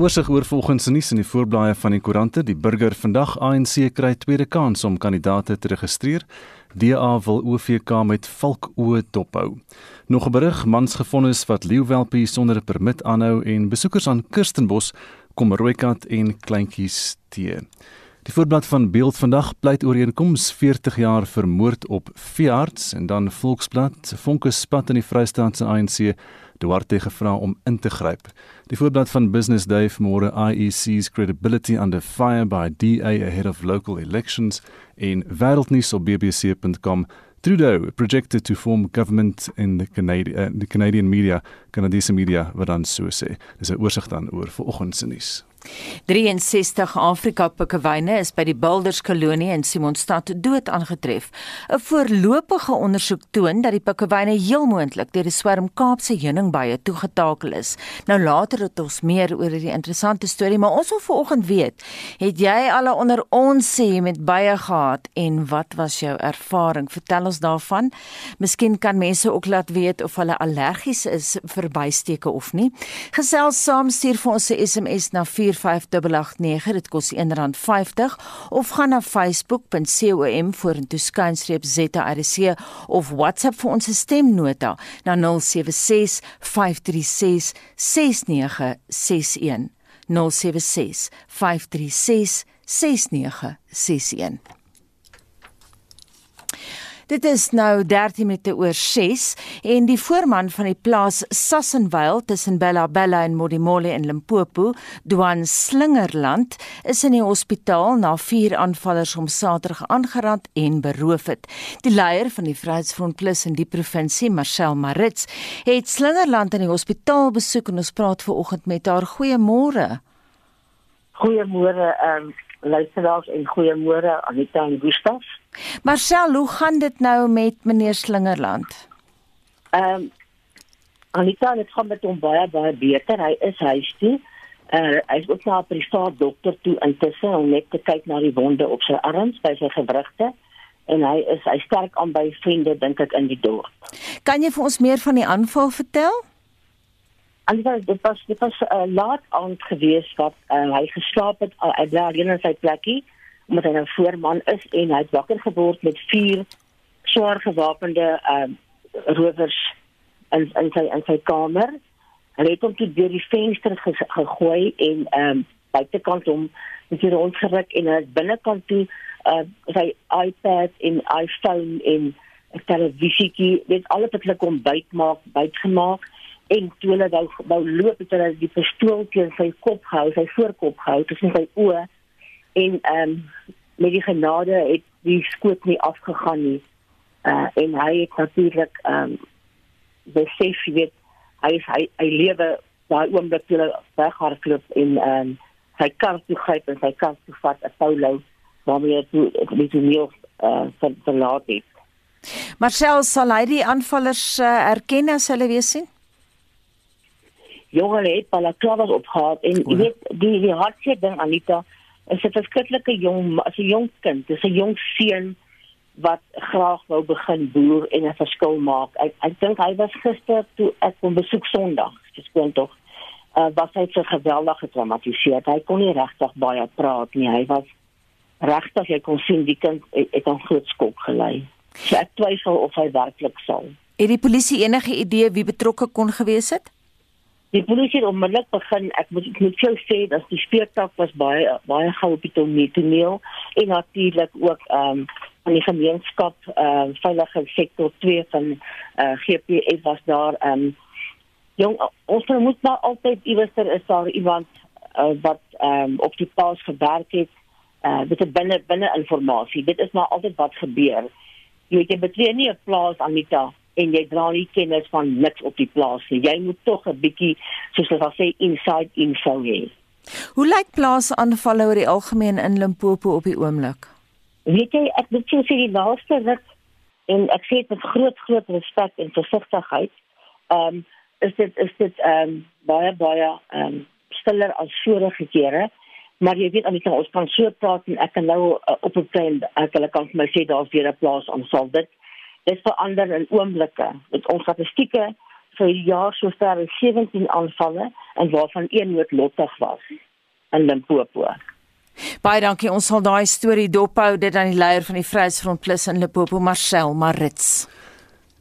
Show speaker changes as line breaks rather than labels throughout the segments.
oorsig oor volgens nuus in die voorblaaie van die koerante. Die burger vandag ANC kry tweede kans om kandidaate te registreer. DA wil OVK met valkoe dophou. Nog 'n berig, mans gevonnis wat leeuwelpie sonder 'n permit aanhou en besoekers aan Kirstenbos kom rooikat en kleintjies tee. Die voorblad van Beeld vandag pleit ooreenkoms 40 jaar vermoord op veearts en dan Volksblad Fokus spat in die Vrystaatse ANC Duarte gevra om in te gryp. Die voorblad van Business Day môre IEC's credibility under fire by DA ahead of local elections in wêreldnuus op bbc.com. Trudeau projected to form government in the Canadian uh, the Canadian media, Canadiese media wat dan so sê. Dis 'n oorsig dan oor vanoggend se nuus.
63 Afrika pikkewyne is by die Builders kolonie in Simonstad dood aangetref. 'n Voorlopige ondersoek toon dat die pikkewyne heel moontlik deur die swerm Kaapse heuningbye toegetakel is. Nou later het ons meer oor hierdie interessante storie, maar ons wil vanoggend weet, het jy al onder ons sê met bye gehad en wat was jou ervaring? Vertel ons daarvan. Miskien kan mense ook laat weet of hulle allergies is vir bysteke of nie. Gesels saam stuur vir ons 'n SMS na 4 45889 dit kos R1.50 of gaan na facebook.com vorentoe skynstreep ZRC of WhatsApp vir ons stemnota na 076 536 6961 076 536 6961 Dit is nou 13 minute oor 6 en die voorman van die plaas Sassenwyl tussen Bella Bella en Modimolle in Limpopo, Duan Slingerland, is in die hospitaal na vier aanvallers hom Saterdag aangerand en beroof het. Die leier van die Vryheidsfront Plus in die provinsie, Marcel Marits, het Slingerland in die hospitaal besoek en ons praat ver oggend met haar. Goeiemôre.
Goeiemôre, ehm um, luisteraars en goeiemôre Anita en Gustaf.
Marcel, hoe gaan dit nou met meneer Slingerland?
Ehm um, Anita, dit gaan met hom baie baie beter. Hy is huis toe. Uh, hy is ook na 'n privaat dokter toe intussen om net te kyk na die wonde op sy arms, by sy gewrigte en hy is hy sterk aan by vriende dink ek in die dorp.
Kan jy vir ons meer van die aanval vertel?
Anita, dit was dit was 'n uh, laat aand gewees wat uh, hy geslaap het uh, hy bly alleen in sy plekkie omdat hy nou voorman is en hy het wakker geword met vier swaar gewapende ehm uh, rowers in in sy in sy kamer. Hy het hom toe deur die venster ge gegooi en ehm um, buitekant hom het hy rondgeruk en hy binnekant toe uh sy iPad en iPhone en 'n televisietjie, dit alles wat hulle kon bytmaak, bytgemaak en toe hulle wou wou loop het hulle die pistool teen sy kop gehou, sy voorkop gehou tussen sy oë en ehm um, met die genade het die skoot nie afgegaan nie. Uh en hy het natuurlik ehm um, besef weet hy is, hy hy lewe daai oomblik toe hy weghardloop en ehm um, sy kar toe gryp en sy kar toe vat 'n Paulo waarmee hy toe die toneel uh van verlaat het.
Marcel sal hy die aanvallers uh, erken as hulle weer sien?
Jonge het hulle klavers opgehad en jy weet die die hartseer ding Anita is 'n verskriklike jong as 'n jong kind, dis 'n jong seun wat graag wou begin boer en 'n verskil maak. Ek ek dink hy was gister toe ek hom besoek Sondag, geskoon tog. Uh was hy so geweldig getraumatiseerd. Hy kon nie regtig baie praat nie. Hy was regtig jy kon sien die kind het 'n groot skok gelei. So ek twyfel of hy werklik sal.
Het die polisie enige idee wie betrokke kon gewees het?
Die polisie het onmiddellik begin. Ek moet ek moet jou sê dat die speurtak was baie baie gou op die toneel en natuurlik ook ehm um, van die gemeenskap ehm uh, veilige sektor 2 van eh uh, GPS was daar ehm um, jong ons moet maar altyd iewers er is daar iemand uh, wat ehm um, op die plaas gewerk het eh uh, dit is binne binne inligting. Dit is maar altyd wat gebeur. Jy weet jy betree nie 'n plaas Anita en jy dra nie kennis van niks op die plaas nie. Jy moet tog 'n bietjie soos hulle sê inside info hê.
Hoe lyk plaasaanvalle oor die algemeen in Limpopo op die oomblik?
Weet jy, ek moet sê die laaste ruk en ek sê dit met groot groot respek en versigtigheid. Ehm um, is dit is dit ehm um, baie baie ehm um, stiller as vorige kere. Maar jy weet alite ons kan so praat en ek kan nou uh, op 'n punt ek hulle kan vir my sê daar's weer 'n plaas aanval dit dit verander in oomblikke. Met ons statistieke vir die jaar sover 17 aanvalle en waarvan een noodlottig was in Limpopo.
Baie dankie. Ons sal daai storie dophou dit aan die leier van die Vryheidsfront Plus in Limpopo, Marcel Marits.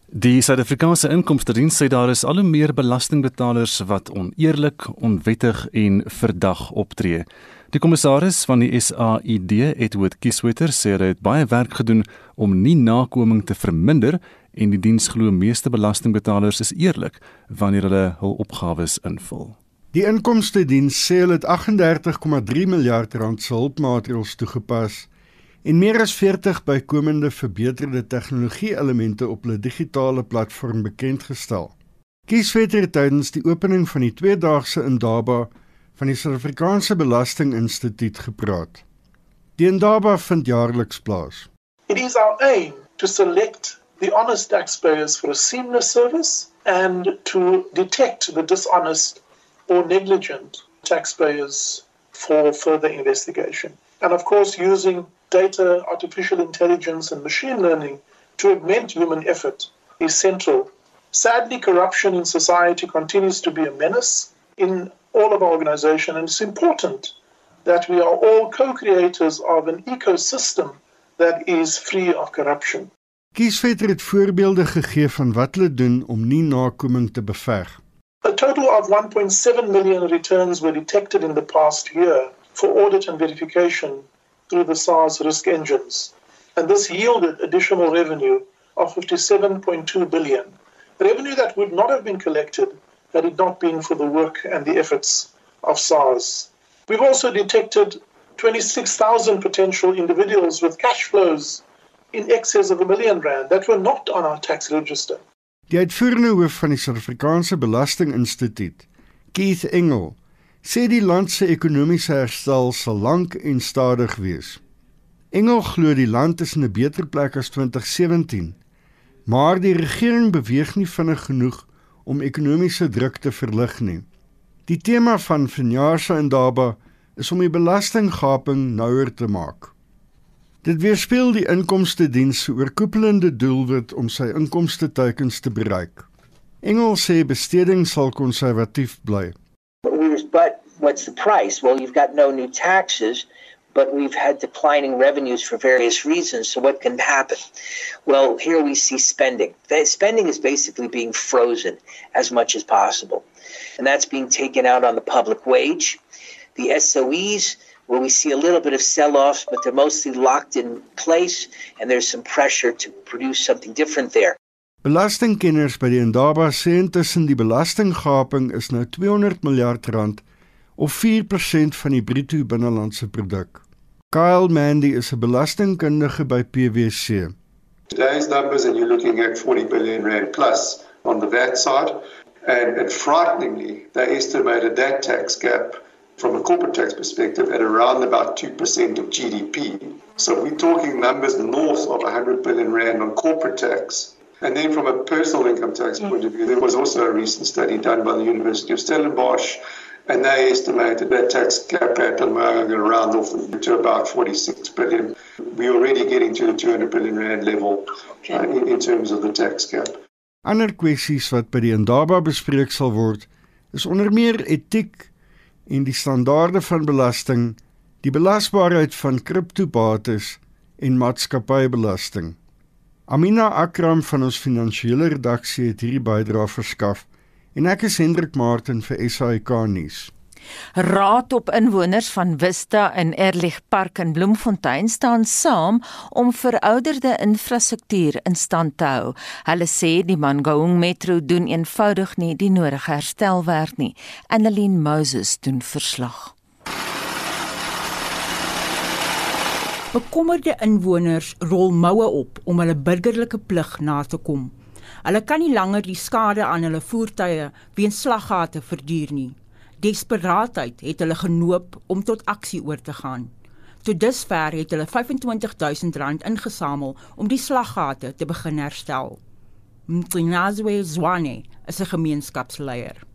Die Suid-Afrikaanse Inkomstediens sê daar is al hoe meer belastingbetalers wat oneerlik, onwettig en verdag optree. Die kommissaris van die SAID, Edward Kiswetter, sê hy het baie werk gedoen om nie nakoming te verminder en die diens glo meeste belastingbetalers is eerlik wanneer hulle hul opgawes invul.
Die inkomste diens sê hulle het 38,3 miljard rand hulpmaatreëls toegepas en meer as 40 bykomende verbeterde tegnologie-elemente op hulle digitale platform bekend gestel. Kieswetter tydens die opening van die tweedaagse Indaba van die Suid-Afrikaanse Belastinginstituut gepraat. Die Indaba vind jaarliks plaas.
It is our aim to select the honest taxpayers for a seamless service and to detect the dishonest or negligent taxpayers for further investigation. And of course, using data, artificial intelligence, and machine learning to augment human effort is central. Sadly, corruption in society continues to be a menace in all of our organizations, and it's important that we are all co creators of an ecosystem that is free of corruption.
Kiesvetter het voorbeelde gegee van wat hulle doen om nie nakoming te beveg.
A total of 1.7 million returns were detected in the past year for audit and verification through the SARS risk engines. And this yielded additional revenue of 57.2 billion. Revenue that would not have been collected had it not been for the work and the efforts of SARS. We've also detected 26,000 potential individuals with cash flows in excess of a million rand that were not on our tax register.
Die uitvoerende hoof van die Suid-Afrikaanse Belastinginstituut, Keith Engel, sê die land se ekonomiese herstel sal lank en stadig wees. Engel glo die land is in 'n beter plek as 2017, maar die regering beweeg nie vinnig genoeg om ekonomiese druk te verlig nie. Die tema van vanjaar se indaba is om die belastinggaping nouer te maak. Dit weerspieël die inkomste diens se oorkoepelende doelwit om sy inkomste teikens te bereik. Engel sê besteding sal konservatief bly.
But what's the price? Well, you've got no new taxes, but we've had declining revenues for various reasons. So what can happen? Well, here we see spending. Spending is basically being frozen as much as possible. And that's being taken out on the public wage. The SOEs where we see a little bit of sell-offs, but they're mostly locked in place, and there's some pressure to produce something different there.
Belastingkenners by die Indaba sê intussen die belastinggaping is nou 200 miljard rand of 4% van die bruto binnelandse produk. Kyle Mandy is 'n belastingkundige by PwC.
Today's numbers and you're looking at 40 billion rand plus on the VAT side and, and frighteningly they estimated that tax gap from a corporate tax perspective at around about 2% of GDP. So we're talking numbers north of 100 billion rand on corporate tax. And then from a personal income tax point of view, there was also a recent study done by the University of Stellenbosch, and they estimated that tax gap at around off to about 46 billion. We're already getting to the 200 billion rand level uh, in, in terms of the tax gap.
Ander kwessies wat by die Indaba bespreek sal word, is onder meer etiek en die standaarde van belasting, die belasbaarheid van kriptobates en maatskappybelasting. Amina Akram van ons finansiële redaksie het hierdie bydrae verskaf en ek is Hendrik Martin vir SAK nuus.
Raad op inwoners van Vista in Erlich Park in Bloemfontein staan saam om verouderde infrastruktuur in stand te hou. Hulle sê die Mangaung Metro doen eenvoudig nie die nodige herstelwerk nie. Annelien Moses doen verslag.
Bekommerde inwoners rol moue op om hulle burgerlike plig na te kom. Hulle kan nie langer die skade aan hulle voertuie weens slaggate verduur nie. Desperaatheid het hulle genoop om tot aksie oor te gaan. Tot dusver het hulle R25000 ingesamel om die slaggate te begin herstel. Mtsinazwe Zwane is 'n gemeenskapsleier.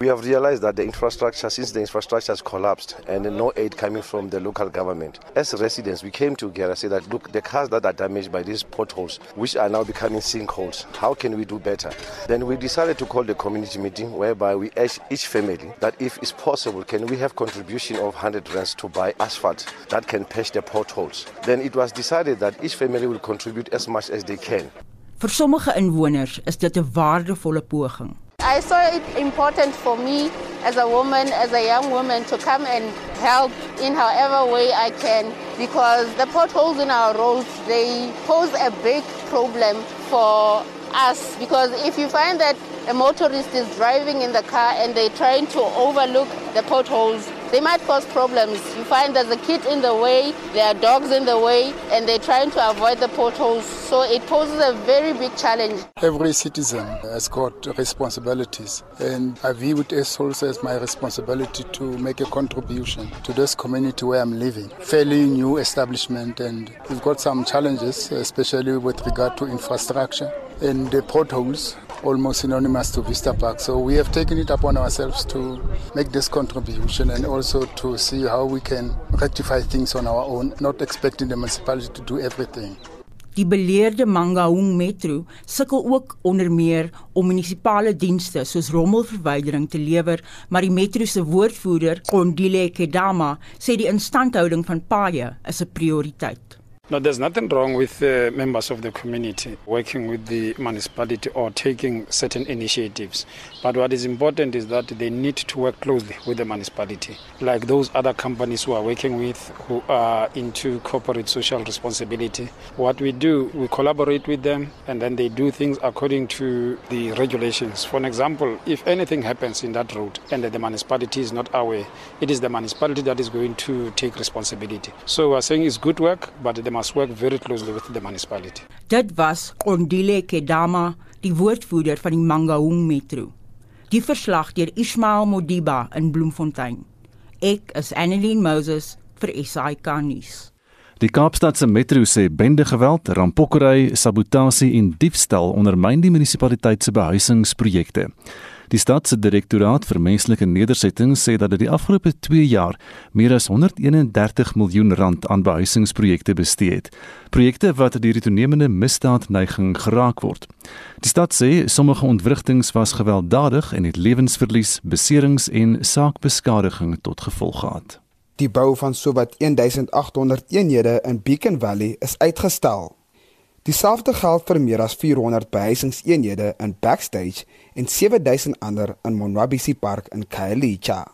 We have realized that the infrastructure, since the infrastructure has collapsed and no aid coming from the local government, as residents, we came together and said that, look, the cars that are damaged by these potholes, which are now becoming sinkholes, how can we do better? Then we decided to call the community meeting whereby we asked each family that if it's possible, can we have contribution of 100 rands to buy asphalt that can patch the potholes? Then it was decided that each family will contribute as much as they can.
Vir sommige inwoners is dit 'n waardevolle poging.
I saw it important for me as a woman, as a young woman, to come and help in however way I can because the potholes in our roads, they pose a big problem for us. Because if you find that a motorist is driving in the car and they're trying to overlook the potholes, they might cause problems. You find there's a kid in the way, there are dogs in the way, and they're trying to avoid the potholes. So it poses a very big challenge.
Every citizen has got responsibilities, and I view it as also as my responsibility to make a contribution to this community where I'm living. Fairly new establishment, and we've got some challenges, especially with regard to infrastructure and the potholes almost synonymous to Vista Park. So we have taken it upon ourselves to make this contribution and also to see how we can rectify things on our own, not expecting the municipality to do everything.
Die beleerde Mangaung Metro sukkel ook onder meer om munisipale dienste soos rommelverwydering te lewer, maar die metro se woordvoerder, Kondile Kedama, sê die instandhouding van paaie is 'n prioriteit.
No, there's nothing wrong with uh, members of the community working with the municipality or taking certain initiatives. But what is important is that they need to work closely with the municipality, like those other companies who are working with, who are into corporate social responsibility. What we do, we collaborate with them and then they do things according to the regulations. For an example, if anything happens in that road and the municipality is not aware, it is the municipality that is going to take responsibility. So we're saying it's good work, but the must work very closely with the municipality.
Dit was Ondile Kedama, die woordvoerder van die Mangaung Metro. Die verslag deur Ismail Modiba in Bloemfontein. Ek is Annelien Moses vir SAK nuus.
Die Kaapstadse Metro sê bendegeweld, rampokkery, sabotasie en diefstal ondermyn die munisipaliteit se behuisingsprojekte. Die stad se direktoraat vir menslike nedersettings sê dat dit die afgelope 2 jaar meer as 131 miljoen rand aan behuisingsprojekte bestee het. Projekte wat deur die toenemende misdaadneiging geraak word. Die stad sê sommige ontwrigtings was gewelddadig en het lewensverlies, beserings en saakbeskadiging tot gevolg gehad.
Die bou van sowat 1800 eenhede in Beacon Valley is uitgestel. Dieselfde geld vir meer as 400 behuisingseenhede in Backstage en 7000 ander in Monwabisi Park in Khayelitsha.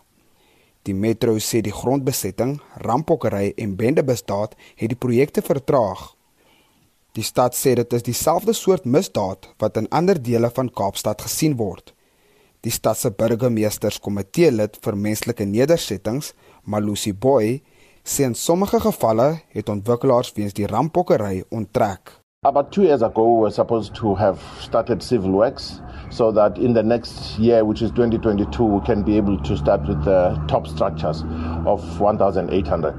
Die metro sê die grondbesetting, rampokkery en bendebestaat het die projekte vertraag. Die stad sê dit is dieselfde soort misdaad wat in ander dele van Kaapstad gesien word. Die stad se burgemeesterskomitee lid vir menslike nedersettings, Malusi Boy, sê in sommige gevalle het ontwikkelaars weens die rampokkery onttrek.
About two years ago, we were supposed to have started civil works so that in the next year, which is 2022, we can be able to start with the top structures of 1,800.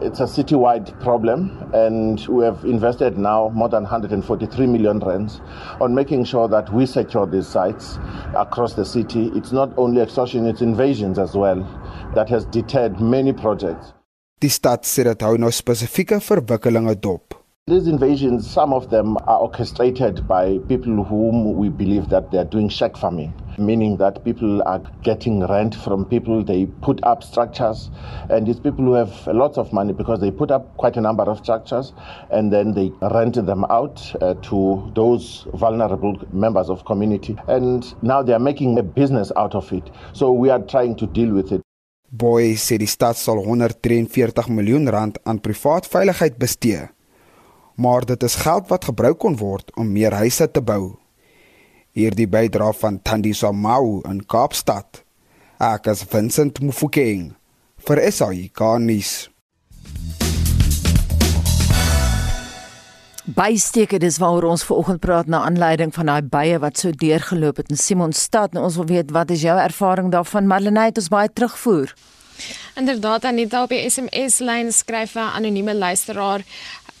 It's a citywide problem, and we have invested now more than 143 million rands on making sure that we secure these sites across the city. It's not only extortion, it's invasions as well that has deterred many projects.
Die stad sê dit hou nou spesifieke verwikkelinge dop.
These invasions, some of them are orchestrated by people whom we believe that they're doing shack farming, meaning that people are getting rent from people, they put up structures, and these people who have lots of money because they put up quite a number of structures and then they rent them out uh, to those vulnerable members of community. And now they are making a business out of it. So we are trying to deal with it.
Boy sê die stad sal 143 miljoen rand aan privaat veiligheid bestee maar dit is geld wat gebruik kon word om meer huise te bou. Hierdie bydra van Thandiswa Mau in Kaapstad. Ek is Vincent Mufokeng vir SAI Garnis.
Bysteke dis waaroor ons vanoggend praat na aanleiding van daai bye wat so deurgeloop het in Simonstad en ons wil weet wat is jou ervaring daarvan Marlenae het ons baie terugvoer.
Inderdaad Anita op die SMS lyn skryf 'n anonieme luisteraar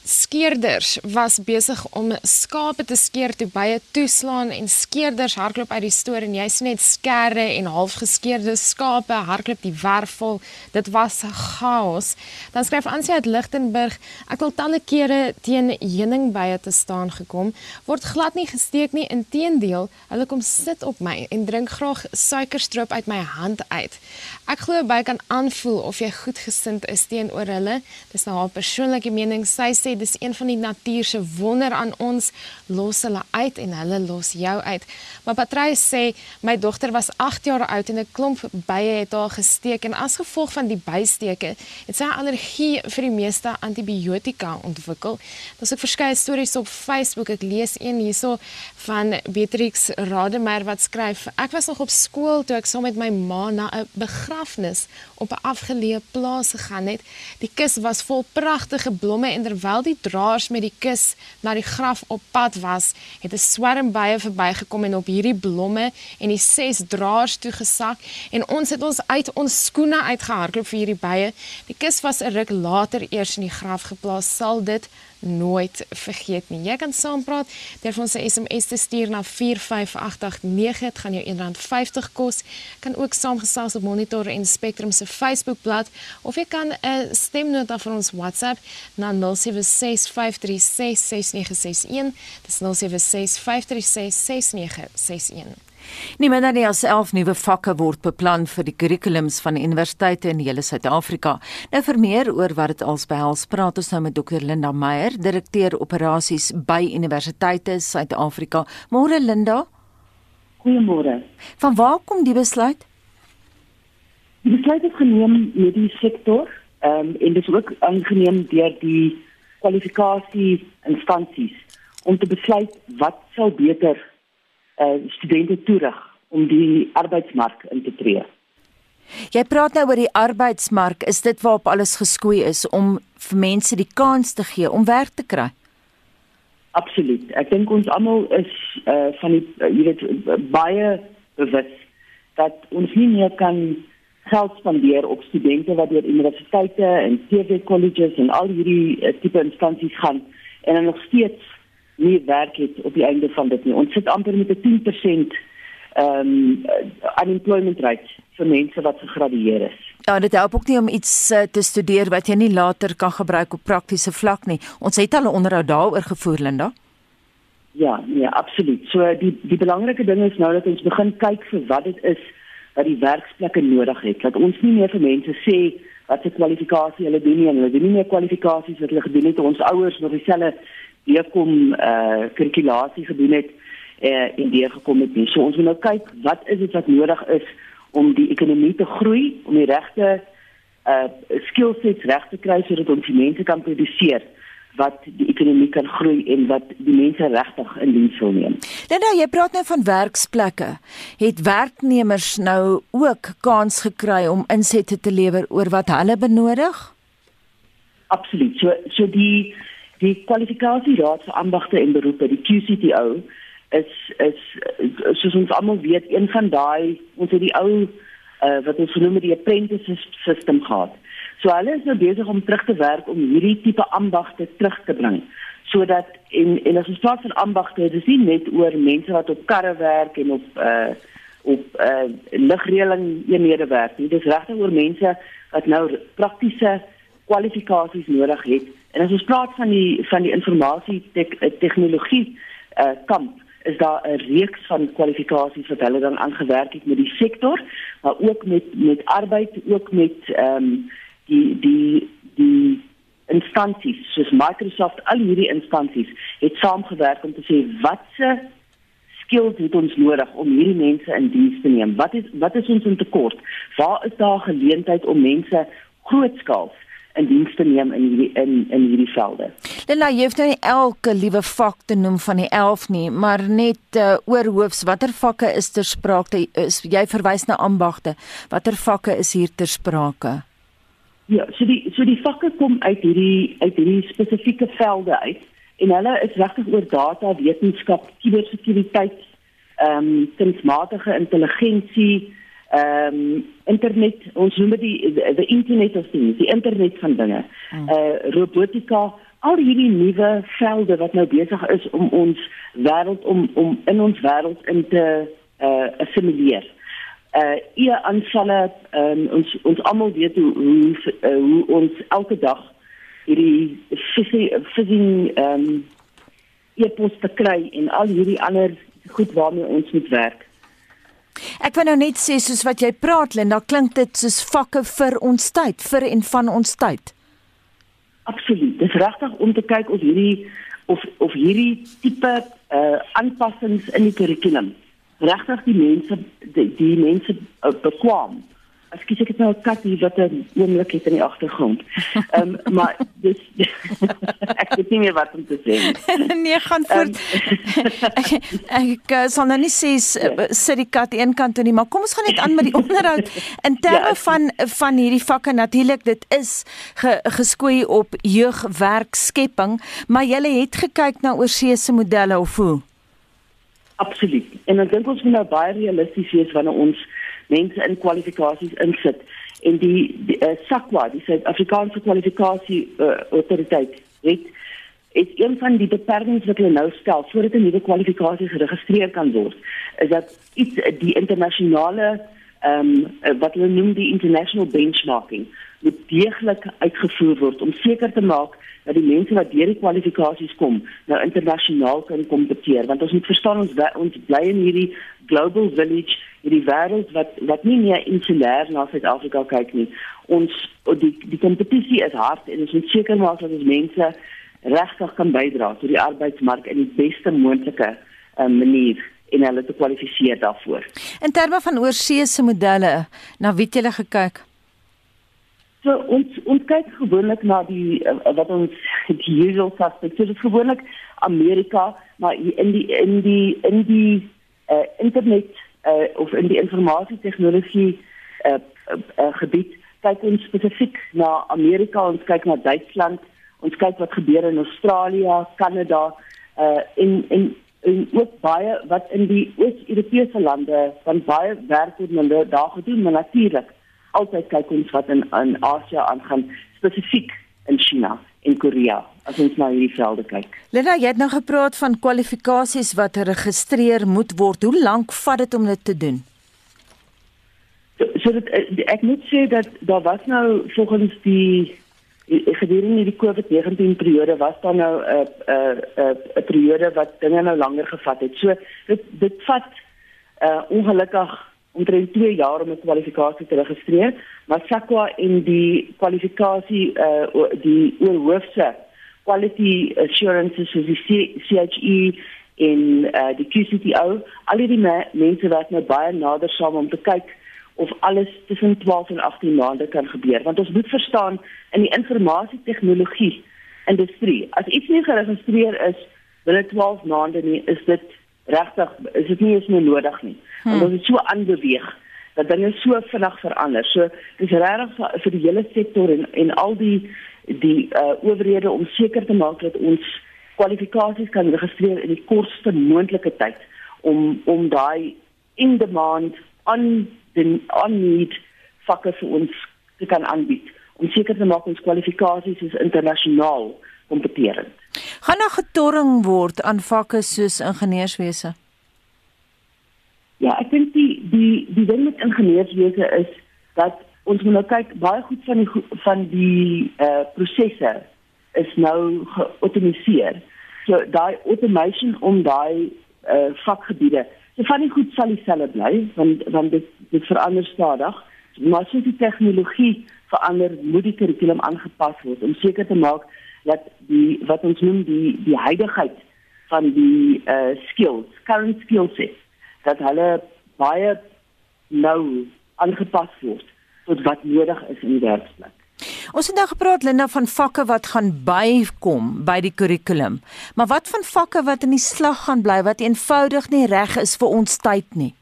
skeerders was besig om skape te skeer toe bye toeslaan en skeerders hardloop uit die stoor en jy sien net skerre en halfgeskeurde skape hardloop die werf vol. Dit was chaos. Dan skryf Ansie uit Lichtenburg, ek wil talle kere teen heuningbye te staan gekom, word glad nie gesteek nie, inteendeel, hulle kom sit op my en drink graag suikerstroop uit my hand uit. Ek glo by kan aanvoel of jy goedgesind is teenoor hulle. Dis nou haar persoonlike mening. Sy sê dis een van die natuur se wonder aan ons. Los hulle uit en hulle los jou uit. Maar Patrice sê my dogter was 8 jaar oud en 'n klomp bye het haar gesteek en as gevolg van die bysteke het sy allergie vir die meeste antibiotika ontwikkel. Daar's ook verskeie stories op Facebook. Ek lees een hierso van Beatrix Rademeier wat skryf: Ek was nog op skool toe ek saam met my ma na 'n begrafnis op 'n afgeleë plaas gegaan het. Die kus was vol pragtige blomme en terwyl die draers met die kus na die graf op pad was, het 'n swerm bye verbygekom en op hierdie blomme en die ses draers toe gesak en ons het ons uit ons skoene uitgehardloop vir hierdie bye. Die kus was 'n ruk later eers in die graf geplaas. Sal dit nooit vergeet nie. Jy kan saampraat deur ons 'n SMS te stuur na 45889. Dit gaan jou R1.50 kos. Kan ook saamgesels op Monitor en Spectrum se Facebookblad of jy kan 'n stemnota van ons WhatsApp na 0765366961. Dis 0765366961.
Nie minder as 11 nuwe vakke word beplan vir die kurrikulums van universiteite in hele Suid-Afrika. Nou vir meer oor wat dit als behels, praat ons nou met Dr. Linda Meyer, direkteur operasies by Universiteite Suid-Afrika. Môre Linda.
Goeiemôre.
Van waar kom die besluit?
Die besluit is geneem met die sektor, ehm um, en dit is ook aangeneem deur die kwalifikasie instansies om te besluit wat sou beter uh, studente toerig om die arbeidsmark in te tree.
Jy praat nou oor die arbeidsmark, is dit waarop alles geskoei is om vir mense die kans te gee om werk te kry?
Absoluut. Ek dink ons almal is uh van die uh, jy weet baie bewus dat ons nie meer kan geld spandeer op studente wat deur universiteite en TV colleges en al hierdie uh, tipe instansies gaan en dan nog steeds nie werk het op die einde van dit nie. Ons sit amper met 'n 10% ehm um, unemployment rate vir mense wat gegradueer is.
Ja, dit help ook nie om iets uh, te studeer wat jy nie later kan gebruik op praktiese vlak nie. Ons het al 'n onderhoud daaroor gevoer, Linda.
Ja, nee, absoluut. So die die belangrike ding is nou dat ons begin kyk vir wat dit is wat die werksplekke nodig het. Dat ons nie meer vir mense sê wat se kwalifikasie hulle doen nie en hulle doen nie meer kwalifikasies wat hulle gedoen het ons ouers nog dieselfde deurkom eh uh, kurrikulasie gedoen het eh uh, en deur gekom het nie. So ons moet nou kyk wat is dit wat nodig is om die ekonomie te groei, om die regte eh uh, skillsets reg te kry sodat ons die mense kan produseer wat die ekonomie kan groei en wat die mense regtig in diens wil neem.
Dan nou jy praat nou van werksplekke. Het werknemers nou ook kans gekry om insette te lewer oor wat hulle benodig?
Absoluut. So so die die kwalifikasieraad vir ambagte en beroepe, die QCTO, is is soos ons almal weet, een van daai ons het die ou uh, wat ons genoem het die apprentice system gehad. So hulle is nou besig om terug te werk om hierdie tipe ambagte terug te bring sodat en en as ons praat van ambagte, dis nie net oor mense wat op karre werk en op uh op uh ligreëling eenhede werk nie. Dis regtig oor mense wat nou praktiese kwalifikasies nodig het En as ons praat van die van die informasie tek, eh, tegnologie uh, kamp is daar 'n reeks van kwalifikasies wat hulle dan aangewerk het met die sektor, maar ook met met arbeid, ook met ehm um, die die die instansies soos Microsoft, al hierdie instansies het saamgewerk om te sê watse skills het ons nodig om hierdie mense in diens te neem. Wat is wat is ons in tekort? Waar is daar geleentheid om mense grootskaals in diens te neem in hierdie in in hierdie velde.
Lena, jy het nou nie elke liewe vak te noem van die 11 nie, maar net uh, oor hoofs watter vakke is ter sprake? Is jy verwys na ambagte? Watter vakke is hier ter sprake?
Ja, so die so die vakke kom uit hierdie uit hierdie spesifieke velde uit en hulle is regtig oor data, wetenskap, kubersekuriteit, ehm um, kunsmatige intelligensie, ehm um, internet ons noem dit die the internet of things die internet van dinge mm. uh robotika al hierdie nuwe velde wat nou besig is om ons wêreld om om in ons wêreld in te uh assimileer. Uh eie aanvalle um, ons ons almal weet hoe hoe, uh, hoe ons elke dag hierdie phishing ehm um, e-pos te kry en al hierdie ander goed waarmee ons moet werk.
Ek wil nou net sê soos wat jy praat Linda, klink dit soos vakke vir ons tyd, vir en van ons tyd.
Absoluut. Dis regtig om te kyk of hierdie of of hierdie tipe uh aanpassings in die kurrikulum regtig die mense die, die mense uh, bekwam Ekskuus ek het nou 'n kat hier wat 'n oomblik het in die agtergrond. Ehm um, maar dis ek weet nie meer wat om te sê.
nee, gaan voort. Um, ek ek uh, sal nou nie sê uh, sit die kat een kant toe nie, maar kom ons gaan net aan met die onderhoud in terme ja, van van hierdie vakke natuurlik dit is ge, geskoei op jeugwerkskepping, maar jy het gekyk na oorseese modelle of hoe?
Absoluut. En ek dink ons moet nou baie realisties wees wanneer ons mense in kwalifikasies insit en die, die uh, SAQA die Suid-Afrikaanse kwalifikasie uh, autoriteit het is een van die beperkings wat hulle nou stel voordat 'n nuwe kwalifikasie geregistreer kan word is dat iets die internasionale ehm um, wat hulle noem die international benchmarking moet deeglik uitgevoer word om seker te maak dat die mense wat deur die kwalifikasies kom nou internasionaal kan kompeteer want ons moet verstaan ons ons bly in hierdie global village hierdie wêreld wat wat nie meer insulêr na Suid-Afrika kyk nie ons die die kompetisie is hard en ons moet seker maak dat ons mense regtig kan bydra tot die arbeidsmark in die beste moontlike uh, manier en hulle te kwalifiseer daarvoor.
In terme van oorseese modelle, na wie het jy gekyk?
So ons ons kyk gewoonlik na die uh, wat ons die usual suspects. So, dit is gewoonlik Amerika, maar in die in die in die uh, internet uh, of in die informasie-tegnologie uh, uh, gebied kyk ons spesifiek na Amerika, ons kyk na Duitsland, ons kyk wat gebeur in Australië, Kanada uh, en en en ook baie wat in die Oos-Europese lande van baie werk word hulle daar gedoen, maar natuurlik altyd kyk ons wat in in Asië aangaan, spesifiek in China en Korea. As ons na hierdie velde kyk.
Linda, jy het nou gepraat van kwalifikasies wat geregistreer moet word. Hoe lank vat dit om dit te doen?
So, so dit, eh, ek moet sê dat daar was nou volgens die gedurende die COVID-19 periode was daar nou 'n 'n 'n periode wat dinge nou langer gevat het. So dit dit vat uh ongelukkig omtrent 2 jaar om 'n kwalifikasie te registreer, maar SAQA en die kwalifikasie uh die oorhoofse quality assurance soos die CHE en uh die QCTO, al die me mense wat nou baie nader saam om te kyk of alles tussen 12 en 18 maande kan gebeur, want ons moet verstaan in die informasie-tegnologie industrie, as iets nie geregistreer is binne 12 maande nie, is dit regtig is dit nie eens meer nodig nie. Hmm. Want ons het so aanbeweeg dat dinge so vinnig verander. So dis regtig vir, die hele sektor en en al die die uh owerhede om seker te maak dat ons kwalifikasies kan registreer in die kortste moontlike tyd om om daai in demand on the on need vakke vir ons te kan aanbied. Om seker te maak ons kwalifikasies is internasionaal kompeterend.
Gaan daar getorring word aan vakke soos ingenieurswese?
Ja, ek dink die die die ding met ingenieurswese is dat ons moet nou kyk baie goed van die van die eh uh, prosesse is nou geautomatiseer. So daai automation om daai eh uh, vakgebiede. So van die goed sal dieselfde bly want want dit dit verander stadig. Maar as die tegnologie verander, moet die kurrikulum aangepas word om seker te maak dat die wat ons noem die die heiligheid van die uh skills, current skill set dat hulle baie nou aangepas word tot wat nodig is in die werksplek.
Ons het nou gepraat Linda van vakke wat gaan bykom by die kurrikulum. Maar wat van vakke wat in die slag gaan bly wat eenvoudig nie reg is vir ons tyd nie?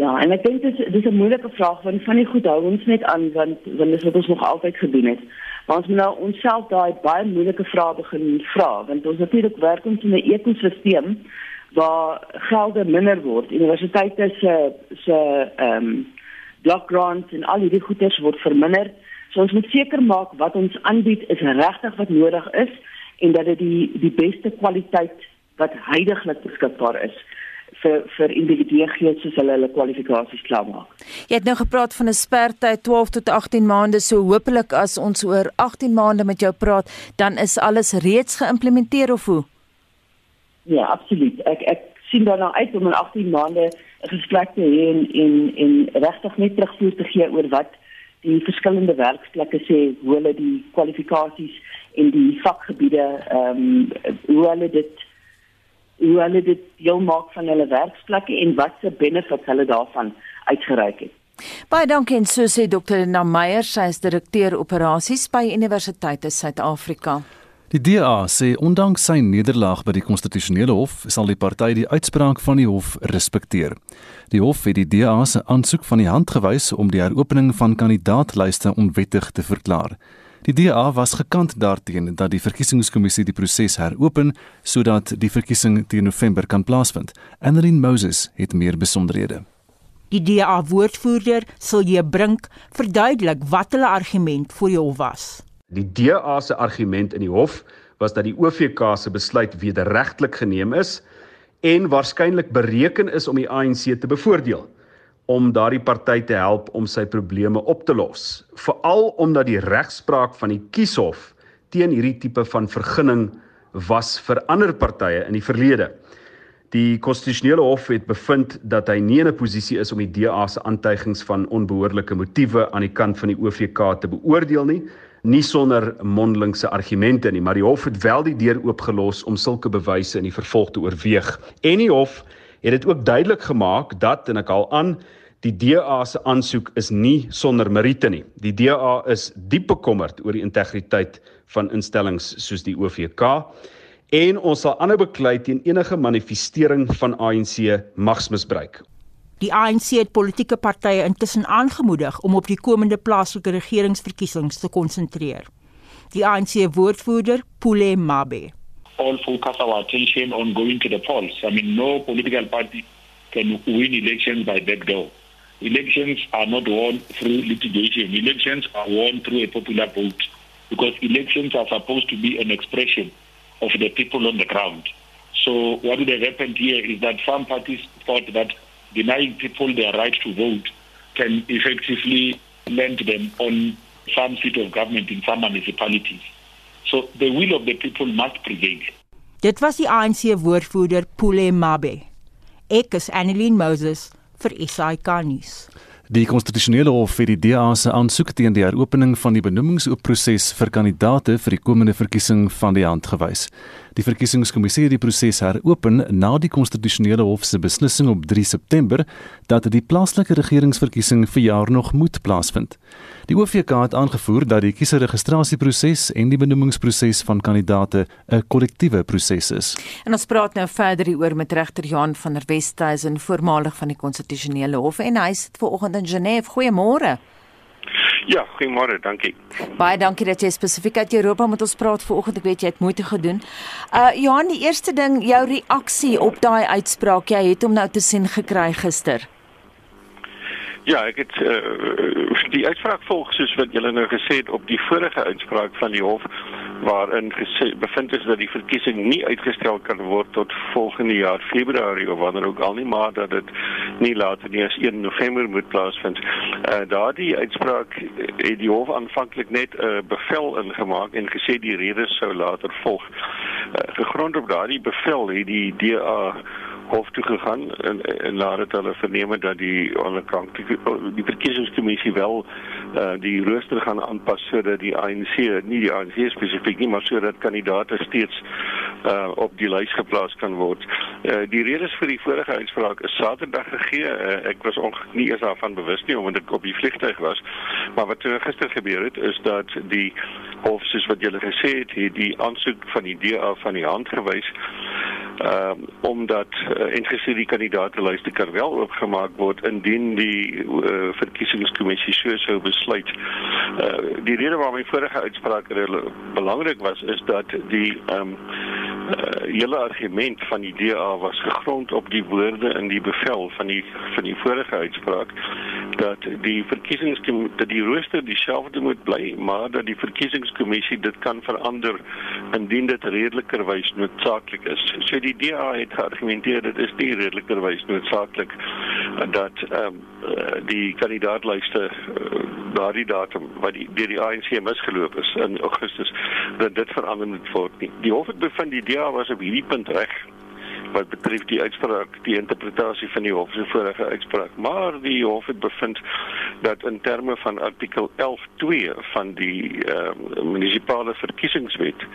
Ja, en ek dink dis dis 'n moeilike vraag want van die goed hou ons net aan want want dis wat ons nog altyd gedoen het. Maar ons moet nou onsself daai baie moeilike vrae begin vra want ons natuurlik werk ons in 'n ekosisteem waar gelde minder word. Universiteite se se ehm um, block grants en al hierdie goederes word verminder. So ons moet seker maak wat ons aanbied is regtig wat nodig is en dat dit die die beste kwaliteit wat heidaglik beskikbaar is vir vir individue gee soos hulle hulle kwalifikasies klaarmaak.
Jy het nou gepraat van 'n spertyd 12 tot 18 maande, so hopelik as ons oor 18 maande met jou praat, dan is alles reeds geïmplementeer of hoe?
Ja, absoluut. Ek ek sien daarna uit om in 18 maande 'n gesprek te hê en en en regtig net terugvoer te gee oor wat die verskillende werksplekke sê hoe hulle die kwalifikasies en die vakgebiede ehm um, hoe hulle dit hoe hulle dit deel maak van hulle werksplek en wat se benefits hulle daarvan uitgereik het.
Baie dankie en so sê Dr. Nameyer, sy is direkteur operasies by Universiteit in Suid-Afrika.
Die DA sê ondanks sy nederlaag by die konstitusionele hof, sal die party die uitspraak van die hof respekteer. Die hof het die DA se aansoek van die hand gewys om die heropening van kandidaatlyste onwettig te verklaar. Die DA was gekant daarteenoor dat die verkiesingskommissie die proses heropen sodat die verkiesing teen November kan plaasvind. Annelien Moses het meer besonderhede.
Die DA woordvoerder, Silje Brink, verduidelik wat hulle argument voor die hof was.
Die DA se argument in die hof was dat die OVK se besluit wederregtelik geneem is en waarskynlik bereken is om die ANC te bevoordeel om daardie party te help om sy probleme op te los, veral omdat die regspraak van die kieshof teen hierdie tipe van vergunning was vir ander partye in die verlede. Die konstitusionele hof het bevind dat hy nie in 'n posisie is om die DA se aantuigings van onbehoorlike motiewe aan die kant van die OVK te beoordeel nie, nie sonder mondelingse argumente nie, maar die hof het wel die deur oopgelos om sulke bewyse in die vervolg te oorweeg. En die hof het dit ook duidelik gemaak dat en ek haal aan Die DA se aansoek is nie sonder meriete nie. Die DA is diep bekommerd oor die integriteit van instellings soos die OVK en ons sal aanhou beklei teen enige manifestering van ANC magsmisbruik.
Die ANC het politieke partye intussen aangemoedig om op die komende plaaslike regeringsverkiesings te konsentreer. Die ANC woordvoerder, Pule Mabe,
all focus our attention on going to the polls. I mean no political party can win elections by backdoor. Elections are not won through litigation. Elections are won through a popular vote because elections are supposed to be an expression of the people on the ground. So what would have happened here is that some parties thought that denying people their right to vote can effectively land them on some seat of government in some municipalities. So the will of the people must prevail.
Dit was die ANC woordvoerder Pule Mabe. Ek is Annelien Moses vir SAK nuus.
Die konstitusionele hof het die DA se aansoek teen die heropening van die benoemingsproses vir kandidaate vir die komende verkiesing van die hand gewys. Die verkiesingskommissie het die proses heropen na die konstitusionele hof se beslissing op 3 September dat die plaaslike regeringsverkiesing vir jaar nog moet plaasvind. Die OVK het aangevoer dat die kieserregistrasieproses en die benoemingsproses van kandidaate 'n kollektiewe proses is.
En ons praat nou verder hieroor met regter Johan van der Westhuizen, voormalig van die konstitusionele hof en hy sit vanoggend in Genève. Goeiemôre.
Ja, goeiemôre, dankie.
Baie dankie dat jy spesifiek uit Europa met ons praat vanoggend. Ek weet jy het moeite gedoen. Uh Johan, die eerste ding, jou reaksie op daai uitspraak, jy het hom nou te sien gekry gister.
Ja, ek het uh, die uitspraak volg soos wat julle nou gesê het op die vorige uitspraak van die hof waarin gesê bevind is dat die verkiesing nie uitgestel kan word tot volgende jaar Februarie of wanneer ook al nie maar dat dit nie later nie as 1 November moet plaasvind. Uh daardie uitspraak het die hof aanvanklik net 'n uh, bevel ingemaak en gesê die redes sou later volg. Uh, gegrond op daardie bevel het die DA hof toe gegaan en en laat dit hulle verneem dat die onafhanklike die verkiesingskommissie wel uh, die rooster gaan aanpas sodat die ANC nie die ANC spesifiek nie maar sodat kandidaate steeds uh, op die lys geplaas kan word. Uh, die redes vir die vorige uitspraak is Saterdag gegee. Uh, ek was nie eers daarvan bewus nie omdat ek op die vliegtuig was. Maar wat gister gebeur het is dat die hof soos wat julle gesê het, het die aansoek van die DA van die hand gewys ehm um, omdat uh, en gesê die kandidaatelyste kan wel oopgemaak word indien die uh, verkiesingskommissie so sou besluit. Uh, die rede waarom my vorige uitspraak belangrik was is dat die ehm um, uh, hele argument van die DA was gegrond op die woorde in die bevel van die van die vorige uitspraak dat die verkiesingskommissie dat die rooster dieselfde moet bly, maar dat die verkiesingskommissie dit kan verander indien dit redelikerwys noodsaaklik is. So die DA het geargumenteer dit is nie redelikerwys noodsaaklik dat ehm um, die kandidaatlyste uh, daardie datum wat die deur die ANC misgeloop is in Augustus dat dit verander moet word nie. Die hof het bevind die DA was op hierdie punt reg wat betref die uitspraak, die interpretasie van die hof se vorige uitspraak. Maar die hof het bevind dat in terme van artikel 11.2 van die uh, munisipale verkiesingswet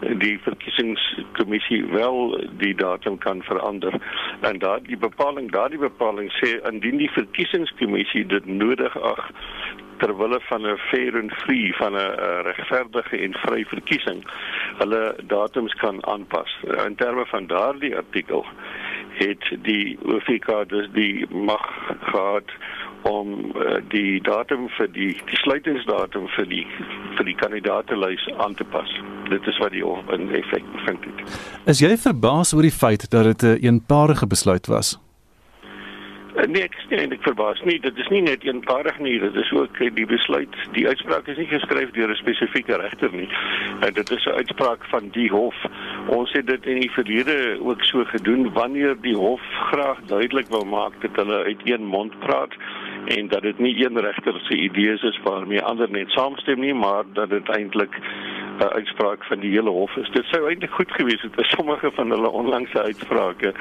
die verkiesingskommissie wel die datum kan verander en daardie bepaling daardie bepaling sê indien die verkiesingskommissie dit nodig ag ter wille van 'n fair and free van 'n regverdige en vry verkiesing hulle datums kan aanpas. In terme van daardie artikel het die OFK dus die mag gehad om uh, die datum vir die die sluitingsdatum vir die vir die kandidaatelys aan te pas. Dit is wat die hof in effek bevind het.
Is jy verbaas oor die feit dat dit 'n een eenparige besluit was?
Eh, nee, ek is nie eintlik verbaas nie. Dit is nie net eenparig nie, dit is ook eh, die besluit, die uitspraak is nie geskryf deur 'n spesifieke regter nie. En dit is 'n uitspraak van die hof. Ons het dit in die verlede ook so gedoen wanneer die hof graag duidelik wou maak dat hulle uit een mond praat en dat dit nie een regter se idees is waarmee ander net saamstem nie, maar dat dit eintlik 'n uh, uitspraak van die hele hof is. Dit sou eintlik goed gewees het as sommige van hulle onlangse uitsprake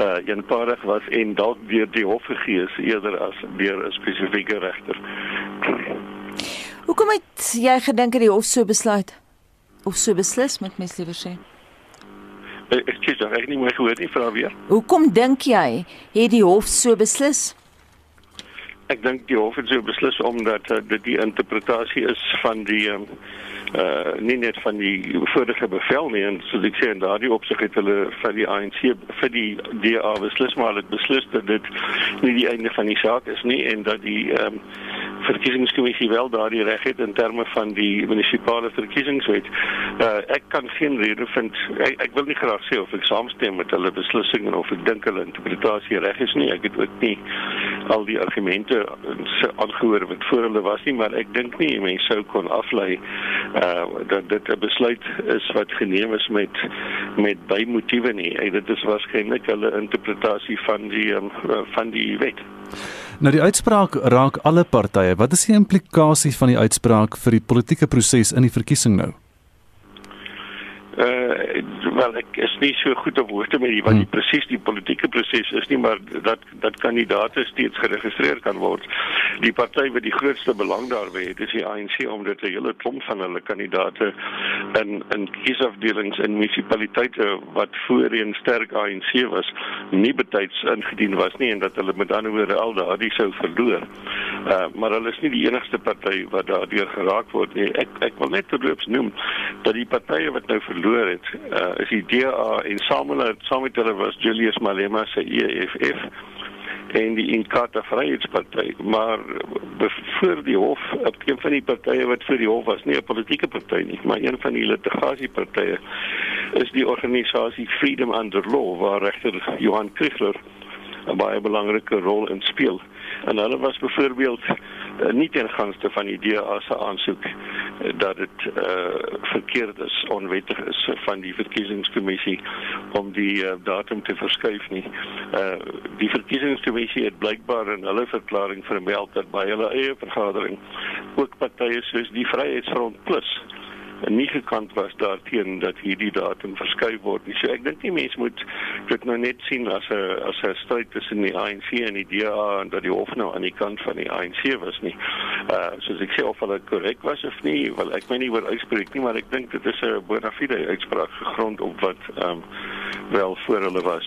uh eenparig was en dalk deur die hof gegee is eerder as deur 'n spesifieke regter.
Hoekom het jy gedink dat die hof so besluit of so beslis met mens liewer sê?
Eh, ek sê jy reg nie meer gehoor nie, vra weer.
Hoekom dink jy het die hof so beslis?
Ek dink die hof het so beslis omdat uh, dit die interpretasie is van die um, uh nie net van die vorige bevel nie en soos ek sê in daardie opsig het hulle vir die ANC vir die DA beslis maar het beslis dat dit nie die einde van die saak is nie en dat die ehm um, verkiesingskommissie wel daardie reg het in terme van die munisipale verkiesingswet. Uh ek kan geen rede vind ek, ek wil nie graag sê of ek saamstem met hulle beslissing en of ek dink hulle interpretasie reg is nie. Ek het ook nie al die argumente aangehoor wat voor hulle was nie, maar ek dink nie mense sou kon aflei uh dat dit 'n besluit is wat geneem is met met bymotiewe nie. En dit is waarskynlik hulle interpretasie van die um, van die wet.
Nou die uitspraak raak alle partye. Wat is die implikasie van die uitspraak vir die politieke proses in die verkiesing nou?
Uh wel ek is nie so goed op hoogte met die wat die hmm. presies die politieke proses is nie maar dat dat kandidaate steeds geregistreer kan word. Die party wat die grootste belang daarby het, is die ANC omdat 'n hele klomp van hulle kandidaate in in kiesafdelings in munisipaliteite wat voorheen sterk ANC was, nie betyds ingedien was nie en dat hulle met ander woorde al daardie sou verloor. Uh maar hulle is nie die enigste party wat daardeur geraak word nie. Ek ek wil net terloops noem dat die partye wat nou verloor het, uh is die DA en saam met saam met hulle was Julius Malema se EFF en die Inkatha Vryheidsparty maar voor die hof op een van die partye wat vir die hof was nie 'n politieke party nie maar een van die litigasiepartye is die organisasie Freedom Under Law waar regter Johan Kriegler 'n baie belangrike rol in speel en hulle was byvoorbeeld uh, nie ten gunste van die DA se aansoek uh, dat dit uh, verkeerd is onwettig is van die verkiesingskommissie om die uh, datum te verskuif nie. Uh, die verkiesingskommissie het blykbaar in hulle verklaring vermeld dat by hulle eie vergadering ook partye soos die Vryheidsfront Plus nie gekant was daarteen dat hierdie datum verskuif word nie. So ek dink die mense moet dit nou net sien as 'n as 'n stryd tussen die ANC en die DA en dat die hof nou aan die kant van die ANC was nie. Uh soos ek sê of hulle korrek was of nie, wel ek weet nie oor uitspreek nie, maar ek dink dit is 'n bona fide uitspraak gegrond op wat ehm um, wel voor hulle was.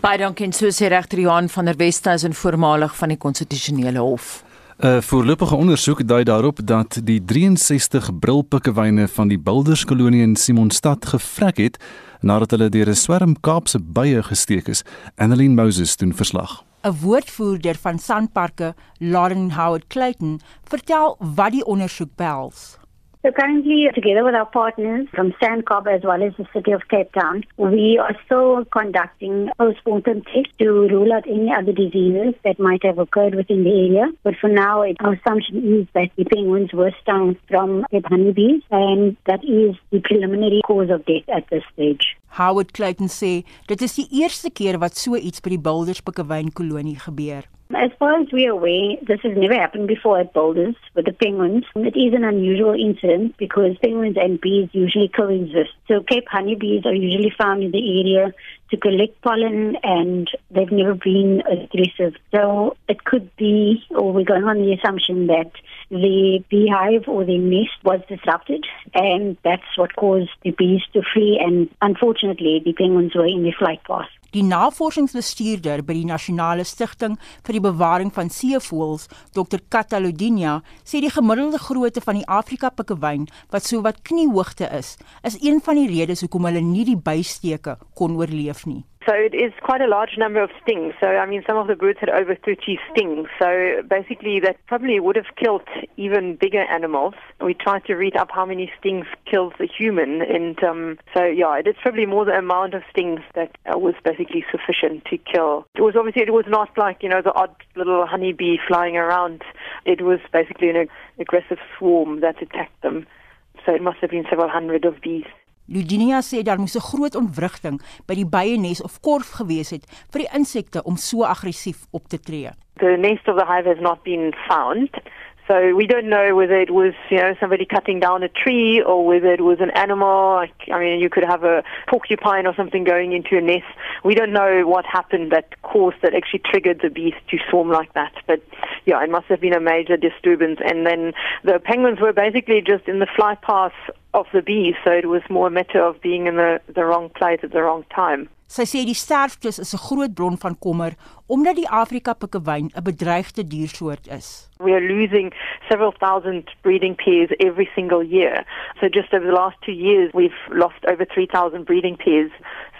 Baie dankie so sê regter Johan van der Westhuizen voormalig van die konstitusionele hof.
'n Voorlopige ondersoek dui daarop dat die 63 brilpikkewyne van die Bilderskolonie in Simonstad gevrek het nadat hulle deur 'n swerm Kaapse bye gesteek is. Annelien Moses doen verslag.
'n Woordvoerder van Sanparke, Lauren Howard Clayton, vertel wat die ondersoek behels.
So currently, together with our partners from Sandcob as well as the city of Cape Town, we are still conducting postmortem tests to rule out any other diseases that might have occurred within the area. But for now, it, our assumption is that the penguins were stung from Cape honeybees, and that is the preliminary cause of death at this stage.
Howard Clayton sê dit is die eerste keer wat so iets by die Boulders Pikkewyn kolonie gebeur.
As far as we're aware, this has never happened before at Boulders with the penguins. It is an unusual incident because penguins and bees usually coexist. So Cape honeybees are usually found in the area to collect pollen and they've never been aggressive. So it could be, or we're going on the assumption that the beehive or the nest was disrupted and that's what caused the bees to flee and unfortunately the penguins were in the flight path.
Die navorsingsbestuurder by die Nasionale Stichting vir die Bewaring van Seevoëls, Dr. Catalodinia, sê die gemiddelde grootte van die Afrika pikkewyn wat so wat kniehoogte is, is een van die redes hoekom hulle nie die bysteke kon oorleef nie.
So it is quite a large number of stings. So, I mean, some of the birds had over 30 stings. So basically, that probably would have killed even bigger animals. We tried to read up how many stings kills a human. And um, so, yeah, it's probably more the amount of stings that uh, was basically sufficient to kill. It was obviously, it was not like, you know, the odd little honeybee flying around. It was basically an ag aggressive swarm that attacked them. So it must have been several hundred of bees.
Ludinia sê daar moes 'n groot ontwrigting by die byenes of korf gewees het vir die insekte om so aggressief op te tree.
The nest of the hive has not been found. So we don't know whether it was, you know, somebody cutting down a tree or whether it was an animal. Like, I mean, you could have a porcupine or something going into a nest. We don't know what happened that caused that actually triggered the bees to swarm like that. But yeah, it must have been a major disturbance. And then the penguins were basically just in the flight path of the bees, so it was more a matter of being in the, the wrong place at the wrong time.
Sy sê die sterftes is 'n groot bron van kommer omdat die Afrika pikkewyn 'n bedreigde diersoort is.
We are losing several thousand breeding pairs every single year. So just over the last 2 years we've lost over 3000 breeding pairs.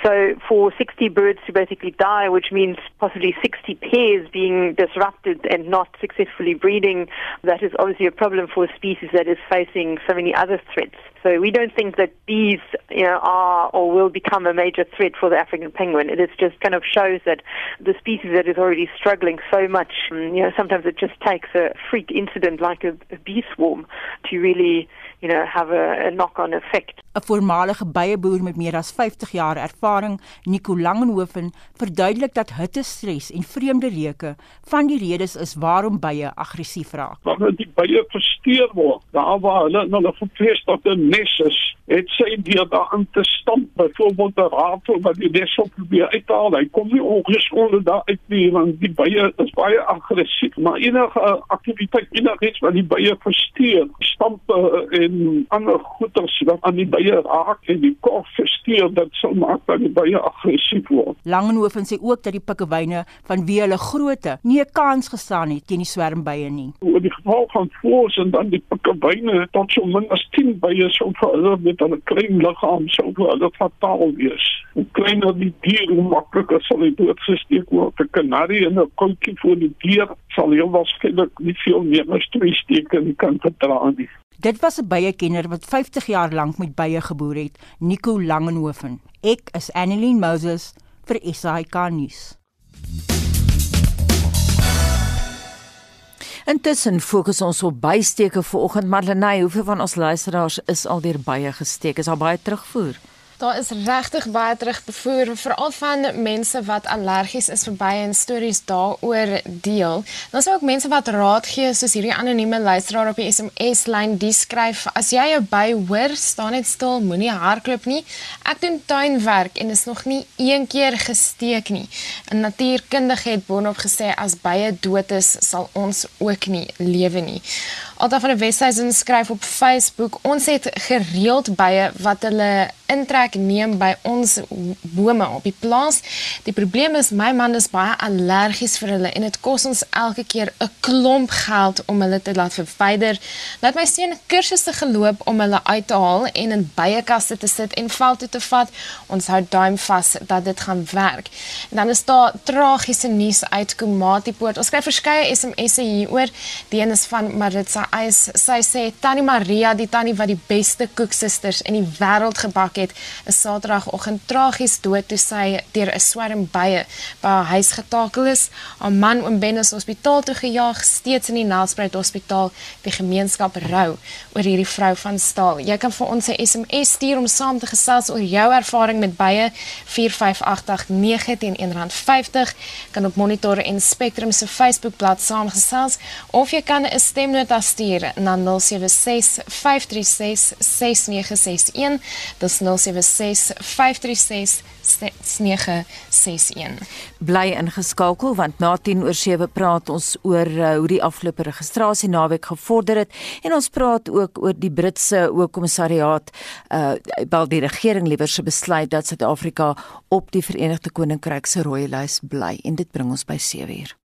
So for 60 birds to basically die, which means possibly 60 pairs being disrupted and not successfully breeding, that is obviously a problem for a species that is facing so many other threats. So we don't think that bees, you know, are or will become a major threat for the African penguin. It just kind of shows that the species that is already struggling so much, um, you know, sometimes it just takes a freak incident like a, a bee swarm to really you know have a, a knock-on effect.
'n Voormalige byeboer met meer as 50 jaar ervaring, Nico Langenhoven, verduidelik dat hittestres en vreemde reuke van die redes is waarom bye aggressief raak.
Wanneer die bye versteur word, daar waar hulle hulle gevrees dat 'n nes is, het sy deur daarin te stamp, byvoorbeeld 'n rafel wat die nes op probeer uithaal. Hy kom nie ongeskonde daar uit nie want die bye is baie aggressief, maar enige aktiwiteit enigiets wat die bye versteur, stamp en ander goeders wat aan die bye raak en die kop versteur dat sal maak dat die bye aggressief word.
Langenhoven sê ook dat die pikkewyne vanweë hulle grootte nie 'n kans gestaan het teen die swermbye nie.
In die geval van voëls en dan die pikkewyne tot so min as 10 bye sou vir hulle met 'n klein liggaam sou vir hulle fataal wees. Hoe kleiner die dier, hoe makliker sal hy doodgesteek word. 'n Kanarie en 'n koetjie voor die dier sal heel waarskynlik nie veel meer as twee steke kan verdra nie.
Dit was 'n byekenner wat 50 jaar lank met bye geboer het, Nico Langenhoven. Ek is Annelien Moses vir SAK nuus.
Intussen fokus ons op bysteke vanoggend, maar Lenay, hoeveel van ons luisteraars is al deur bye gesteek? Is al baie terugvoer?
Daar is regtig baie terugbevoer veral van mense wat allergies is vir bye en stories daaroor deel. Dan is ook mense wat raad gee soos hierdie anonieme luisteraar op die SMS lyn die skryf as jy 'n by hoor staan net stil moenie hardloop nie. Ek doen tuinwerk en is nog nie een keer gesteek nie. 'n Natuurkundige het boonop gesê as bye dood is sal ons ook nie lewe nie. Alta van die Weshuisen skryf op Facebook ons het gereeld bye wat hulle intrek neem by ons bome op die plaas. Die probleem is my man is baie allergies vir hulle en dit kos ons elke keer 'n klomp geld om hulle te laat verwyder. Laat my seun kursusse geloop om hulle uit te haal en in byekaste te sit en vel toe te vat. Ons hou duim vas dat dit gaan werk. En dan is daar tragiese nuus uit Komatipoort. Ons kry verskeie SMS'e hieroor. Die een is van Maritza eis. Sy sê Tannie Maria, die tannie wat die beste koeksusters in die wêreld gebak het, is Saterdagoggend tragies dood toe sy deur 'n swerm bye by haar huis getakel is. Haar man oom Ben is hospitaal toe gejaag, steeds in die Nelspruit Hospitaal. Die gemeenskap rou oor hierdie vrou van staal. Jy kan vir ons 'n SMS stuur om saam te gesels oor jou ervaring met bye 45889 teen R1.50. Kan op Monitor en Spectrum se Facebookblad saamgesels of jy kan 'n stemnota stuur na 076 536 6961. Dis 076 536 6961.
Bly ingeskakel want na 10 oor 7 praat ons oor uh, hoe die afgelope registrasie naweek gevorder het en ons praat ook oor die Britse Hoogkommissariaat uh wel die regering liewer se besluit dat Suid-Afrika op die Verenigde Koninkryk se rooi lys bly en dit bring ons by 7 uur.